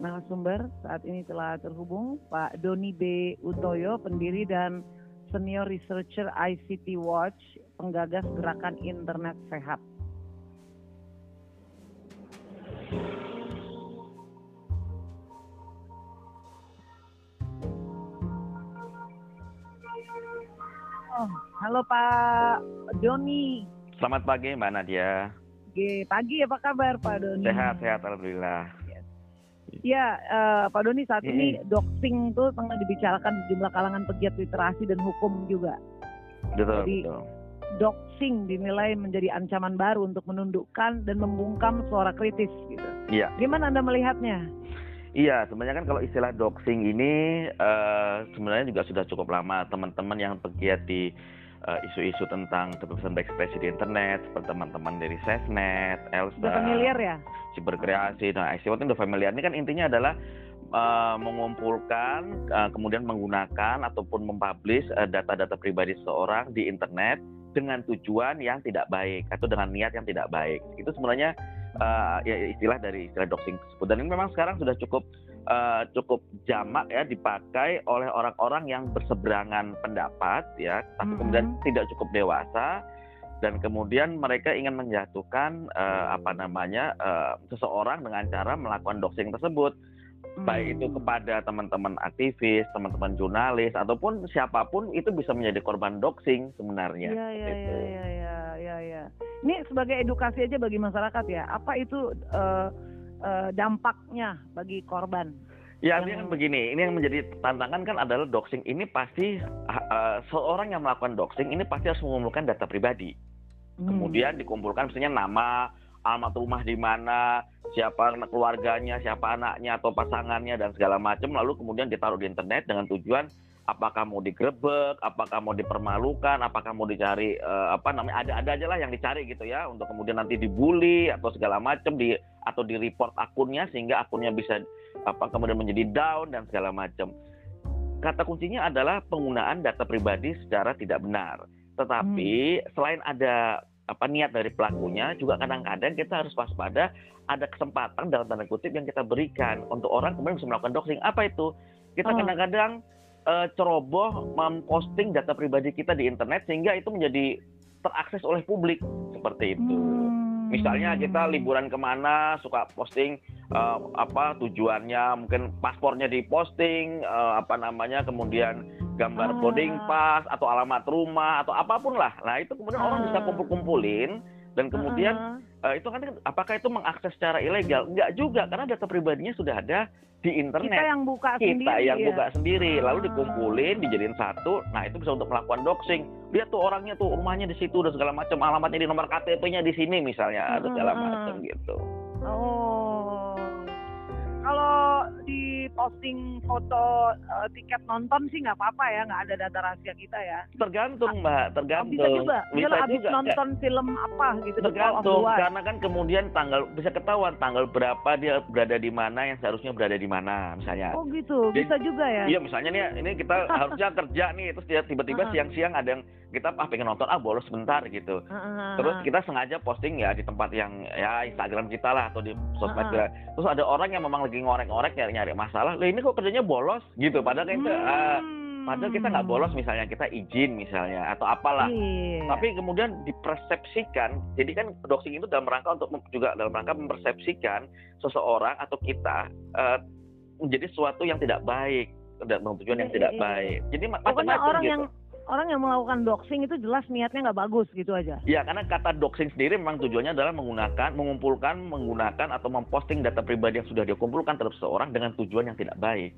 narasumber saat ini telah terhubung Pak Doni B. Utoyo, pendiri dan senior researcher ICT Watch, penggagas gerakan internet sehat. Oh, halo Pak Doni. Selamat pagi Mbak Nadia. Oke, pagi apa kabar Pak Doni? Sehat, sehat Alhamdulillah. Ya, uh, Pak Doni saat Hmm. ini doxing tuh tengah dibicarakan di sejumlah kalangan pegiat literasi dan hukum juga. Betul, Jadi, betul. Doxing dinilai menjadi ancaman baru untuk menundukkan dan membungkam suara kritis gitu. Iya. Gimana Anda melihatnya? Iya, sebenarnya kan kalau istilah doxing ini eh, sebenarnya juga sudah cukup lama teman-teman yang pegiat di eh, isu-isu tentang kebebasan berekspresi di internet, seperti teman-teman dari Sesnet, Elsa, Sudah familiar ya? Cyberkreasi, nah ICT udah familiar. Ini kan intinya adalah eh, mengumpulkan, eh, kemudian menggunakan ataupun mempublish eh, data-data pribadi seseorang di internet dengan tujuan yang tidak baik atau dengan niat yang tidak baik. Itu sebenarnya eh, ya istilah dari istilah doxing tersebut. Dan ini memang sekarang sudah cukup eh, cukup jamak ya dipakai oleh orang-orang yang berseberangan pendapat ya, tapi Mhm. kemudian tidak cukup dewasa dan kemudian mereka ingin menjatuhkan eh, apa namanya eh, seseorang dengan cara melakukan doxing tersebut baik itu Hmm. kepada teman-teman aktivis, teman-teman jurnalis ataupun siapa pun itu bisa menjadi korban doxing sebenarnya. Iya, iya, Gitu. iya, iya, iya, iya. Ini sebagai edukasi aja bagi masyarakat ya. Apa itu eh, eh, dampaknya bagi korban? Ya, Yang- kan begini, ini yang menjadi tantangan kan adalah doxing ini pasti ah, seorang yang melakukan doxing ini pasti harus mengumpulkan data pribadi. Hmm. Kemudian dikumpulkan misalnya nama, alamat rumah di mana, siapa keluarganya, siapa anaknya atau pasangannya dan segala macam lalu kemudian ditaruh di internet dengan tujuan apakah mau digrebek, apakah mau dipermalukan, apakah mau dicari eh, apa namanya ada-ada aja lah yang dicari gitu ya untuk kemudian nanti dibully atau segala macam di atau di report akunnya sehingga akunnya bisa apa kemudian menjadi down dan segala macam. Kata kuncinya adalah penggunaan data pribadi secara tidak benar. Tetapi selain ada apa niat dari pelakunya juga kadang-kadang kita harus waspada ada kesempatan dalam tanda kutip yang kita berikan untuk orang kemudian bisa melakukan doxing. Apa itu? Kita Oh. Eh, ceroboh memposting data pribadi kita di internet sehingga itu menjadi terakses oleh publik seperti itu. Hmm. Misalnya kita liburan ke mana suka posting eh, apa tujuannya, mungkin paspornya diposting, eh, apa namanya, kemudian gambar Ah. boarding pass atau alamat rumah atau apa pun lah. Nah itu kemudian orang bisa Ah. kumpul-kumpulin dan kemudian Ah. eh, itu kan apakah itu mengakses secara ilegal? Enggak juga karena data pribadinya sudah ada di internet kita yang buka kita sendiri yang ya. buka sendiri lalu Ah. dikumpulin dijadiin satu nah itu bisa untuk melakukan doxing lihat tuh orangnya tuh rumahnya di situ dan segala macam alamatnya di nomor KTP-nya di sini misalnya ada segala macam gitu Oh. Kalau posting foto eh, tiket nonton sih nggak apa-apa ya, nggak ada data rahasia kita ya. tergantung mbak Oh, tergantung bisa juga. bisa habis juga nonton film apa gitu, tergantung karena kan kemudian tanggal bisa ketahuan tanggal berapa dia berada di mana yang seharusnya berada di mana misalnya Oh gitu, Jadi- bisa juga ya. Iya misalnya nih ini kita harusnya kerja nih terus dia tiba-tiba Ah. siang-siang ada yang kita ah pengen nonton ah bolos sebentar gitu Ah, Terus ah, kita sengaja posting ya di tempat yang ya Instagram kita lah atau di sosmed Ah. kita. Terus ada orang yang memang lagi ngorek-ngorek nyari-nyari masalah. Lah ini kok kerjanya bolos gitu. Padahal kita ah, Hmm. padahal kita nggak bolos misalnya kita izin misalnya atau apalah. Iya. Tapi kemudian dipersepsikan. Jadi kan doxing itu dalam rangka untuk juga dalam rangka mempersepsikan seseorang atau kita eh, menjadi sesuatu yang tidak baik tujuan yang Iya, tidak iya, iya. baik. Jadi Pokoknya macam-macam orang gitu. yang orang yang melakukan doxing itu jelas niatnya nggak bagus gitu aja. Ya, karena kata doxing sendiri memang tujuannya adalah menggunakan, mengumpulkan, menggunakan atau memposting data pribadi yang sudah dikumpulkan terhadap seseorang dengan tujuan yang tidak baik.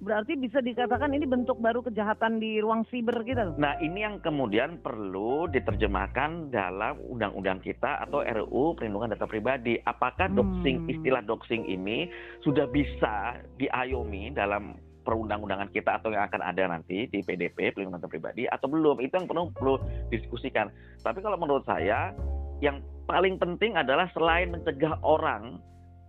Berarti bisa dikatakan ini bentuk baru kejahatan di ruang siber kita. Nah, ini yang kemudian perlu diterjemahkan dalam undang-undang kita atau RUU Perlindungan Data Pribadi. Apakah doxing, Hmm. istilah doxing ini sudah bisa diayomi dalam perundang-undangan kita atau yang akan ada nanti di PDP Perlindungan Data Pribadi atau belum? Itu yang perlu perlu diskusikan. Tapi kalau menurut saya yang paling penting adalah selain mencegah orang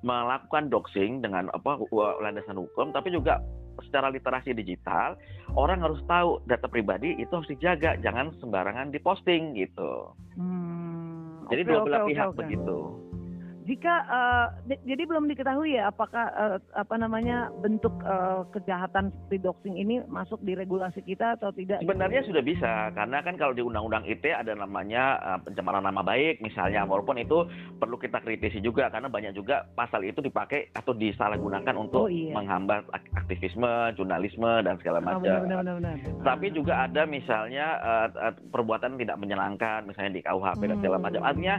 melakukan doxing dengan apa landasan hukum, tapi juga secara literasi digital orang harus tahu data pribadi itu harus dijaga, jangan sembarangan diposting gitu. Hmm, Jadi oke, dua belah oke, pihak oke. begitu. Jika uh, jadi belum diketahui ya apakah uh, apa namanya bentuk uh, kejahatan seperti doxing ini masuk di regulasi kita atau tidak? Sebenarnya sudah bisa karena kan kalau di Undang-Undang ITE ada namanya uh, pencemaran nama baik misalnya walaupun itu perlu kita kritisi juga karena banyak juga pasal itu dipakai atau disalahgunakan untuk oh, iya. menghambat aktivisme, jurnalisme dan segala macam. Oh, benar, benar, benar, benar. Tapi juga ada misalnya uh, perbuatan tidak menyenangkan misalnya di KUHP hmm. dan segala macam. Artinya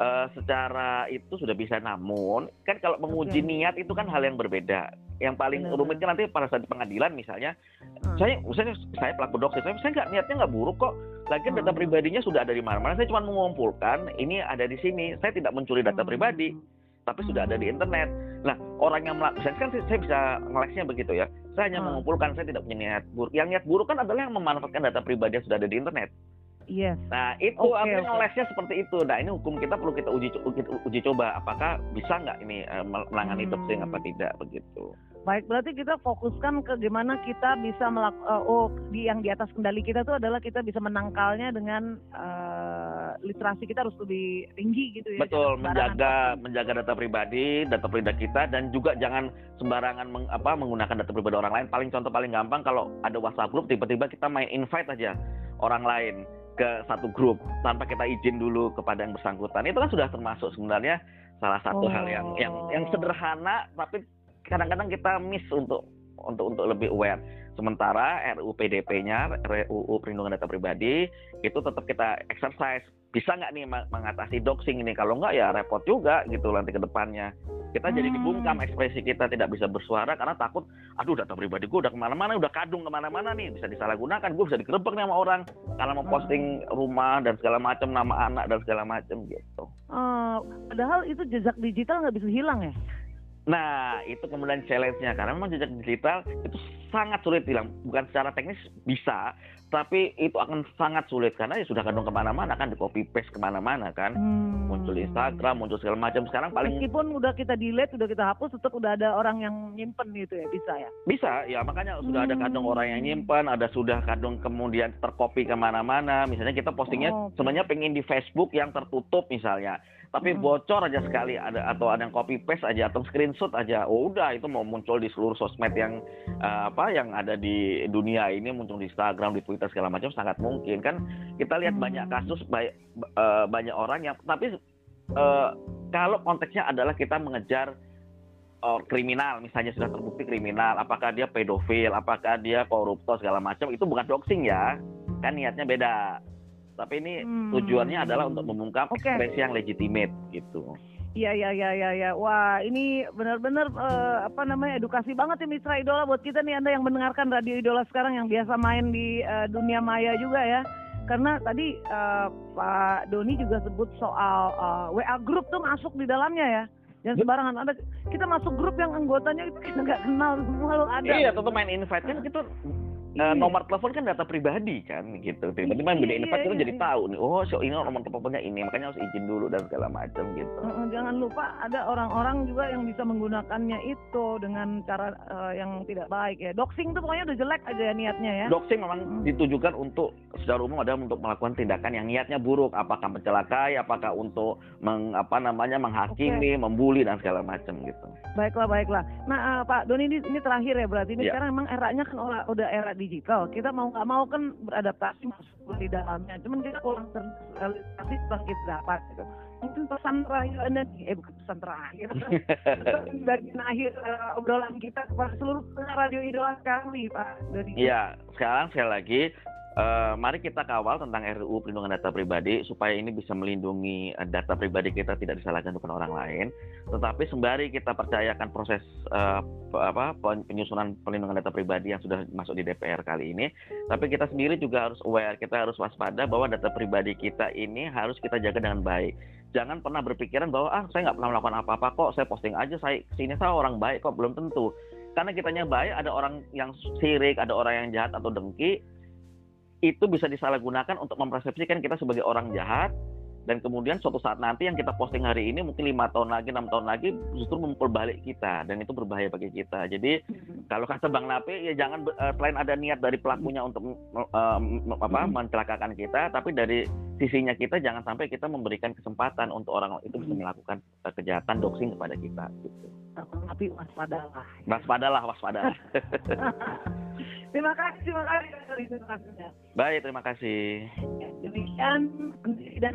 uh, secara itu sudah bisa namun kan kalau menguji okay. niat itu kan hal yang berbeda yang paling Benar. rumit kan nanti pada saat di pengadilan misalnya hmm. saya misalnya saya pelaku doxing saya saya nggak niatnya nggak buruk kok lagi hmm. data pribadinya sudah ada di mana-mana saya cuma mengumpulkan ini ada di sini saya tidak mencuri data hmm. pribadi tapi sudah ada di internet. Nah, orang yang melakukan, kan saya bisa ngeleksnya begitu ya. Saya hanya hmm. mengumpulkan, saya tidak punya niat buruk. Yang niat buruk kan adalah yang memanfaatkan data pribadi yang sudah ada di internet. Yes. Nah itu okay, artinya okay. ngelesnya seperti itu. Nah ini hukum kita perlu kita uji uji, uji coba apakah bisa nggak ini uh, menangani hmm. doxing apa tidak begitu. Baik, berarti kita fokuskan ke gimana kita bisa melakukan uh, oh di yang di atas kendali kita itu adalah kita bisa menangkalnya dengan uh, literasi kita harus lebih tinggi gitu ya. Betul, menjaga menjaga data pribadi, data pribadi kita dan juga jangan sembarangan meng, apa menggunakan data pribadi orang lain. Paling contoh paling gampang kalau ada WhatsApp group tiba-tiba kita main invite aja orang lain ke satu grup tanpa kita izin dulu kepada yang bersangkutan itu kan sudah termasuk sebenarnya salah satu oh. hal yang yang yang oh. sederhana tapi kadang-kadang kita miss untuk untuk untuk lebih aware. Sementara RUU PDP-nya, RUU Perlindungan Data Pribadi itu tetap kita exercise. Bisa nggak nih mengatasi doxing ini? Kalau nggak ya repot juga gitu nanti ke depannya. Kita hmm. jadi dibungkam ekspresi kita tidak bisa bersuara karena takut, aduh data pribadi gue udah ke mana-mana, udah kadung ke mana-mana nih, bisa disalahgunakan, gue bisa digerebek nih sama orang karena mau posting hmm. rumah dan segala macam, nama anak dan segala macam gitu. Uh, padahal itu jejak digital nggak bisa hilang ya? Nah, itu kemudian challenge-nya karena memang jejak digital itu sangat sulit hilang. Bukan secara teknis bisa, tapi itu akan sangat sulit karena ya sudah kadang ke mana-mana kan di copy paste ke mana-mana kan, hmm. muncul Instagram, muncul segala macam. Sekarang paling meskipun udah kita delete, udah kita hapus, tetap udah ada orang yang nyimpen gitu ya, bisa ya? Bisa, ya makanya sudah hmm. ada kadang orang yang nyimpen, ada sudah kadang kemudian tercopy ke mana-mana. Misalnya kita postingnya oh, okay. sebenarnya pengen di Facebook yang tertutup misalnya tapi hmm. bocor aja sekali ada atau ada yang copy paste aja atau screenshot aja oh udah itu mau muncul di seluruh sosmed yang uh, apa yang ada di dunia ini muncul di Instagram di Twitter segala macam sangat mungkin kan kita lihat banyak hmm. kasus banyak uh, banyak orang yang tapi uh, kalau konteksnya adalah kita mengejar uh, kriminal misalnya sudah terbukti kriminal apakah dia pedofil apakah dia koruptor segala macam itu bukan doxing ya kan niatnya beda tapi ini hmm. tujuannya adalah untuk mengungkap okay. ekspresi yang legitimate gitu. Iya iya iya iya ya. Wah, ini benar-benar uh, apa namanya edukasi banget ya Mitra Idola buat kita nih Anda yang mendengarkan Radio Idola sekarang yang biasa main di uh, dunia maya juga ya. Karena tadi uh, Pak Doni juga sebut soal uh, WA grup tuh masuk di dalamnya ya. Yang sembarangan ada kita masuk grup yang anggotanya itu kita nggak kenal semua lo ada. Iya, tentu main invite kan kita uh, nomor telepon kan data pribadi kan gitu. Tiba-tiba iya, beda kita iya, jadi iya. tahu nih, oh so ini nomor teleponnya ini, makanya harus izin dulu dan segala macam gitu. Jangan lupa ada orang-orang juga yang bisa menggunakannya itu dengan cara uh, yang tidak baik ya. Doxing tuh pokoknya udah jelek aja niatnya ya. Doxing memang hmm. ditujukan untuk secara umum adalah untuk melakukan tindakan yang niatnya buruk, apakah mencelakai, apakah untuk meng, apa namanya menghakimi, okay. membuli dan segala macam gitu. Baiklah, baiklah. Nah, uh, Pak Doni ini, ini terakhir ya berarti ini yeah. sekarang memang eranya kan udah era di digital kita mau nggak mau kan beradaptasi masuk di dalamnya. Cuman kita kurang terrealisasi bang kita dapat gitu. Mungkin pesan terakhir anda eh bukan pesan terakhir. Bagian akhir uh, obrolan kita kepada seluruh radio idola kami pak. Dari iya sekarang sekali lagi Uh, mari kita kawal tentang RUU Perlindungan Data Pribadi supaya ini bisa melindungi uh, data pribadi kita tidak disalahkan depan orang lain. Tetapi sembari kita percayakan proses uh, apa penyusunan perlindungan data pribadi yang sudah masuk di DPR kali ini, tapi kita sendiri juga harus aware, kita harus waspada bahwa data pribadi kita ini harus kita jaga dengan baik. Jangan pernah berpikiran bahwa ah saya nggak pernah melakukan apa-apa kok, saya posting aja saya sini saya orang baik kok belum tentu. Karena kitanya baik, ada orang yang sirik, ada orang yang jahat atau dengki, itu bisa disalahgunakan untuk mempersepsikan kita sebagai orang jahat dan kemudian suatu saat nanti yang kita posting hari ini mungkin lima tahun lagi enam tahun lagi justru memukul balik kita dan itu berbahaya bagi kita jadi kalau kata bang Napi ya jangan uh, selain ada niat dari pelakunya untuk uh, apa mencelakakan kita tapi dari sisinya kita jangan sampai kita memberikan kesempatan untuk orang itu bisa melakukan eh, kejahatan doxing kepada kita gitu. Tapi waspadalah. Waspadalah, waspadalah. terima kasih, terima kasih. Terima kasih. Baik, terima kasih. Demikian dan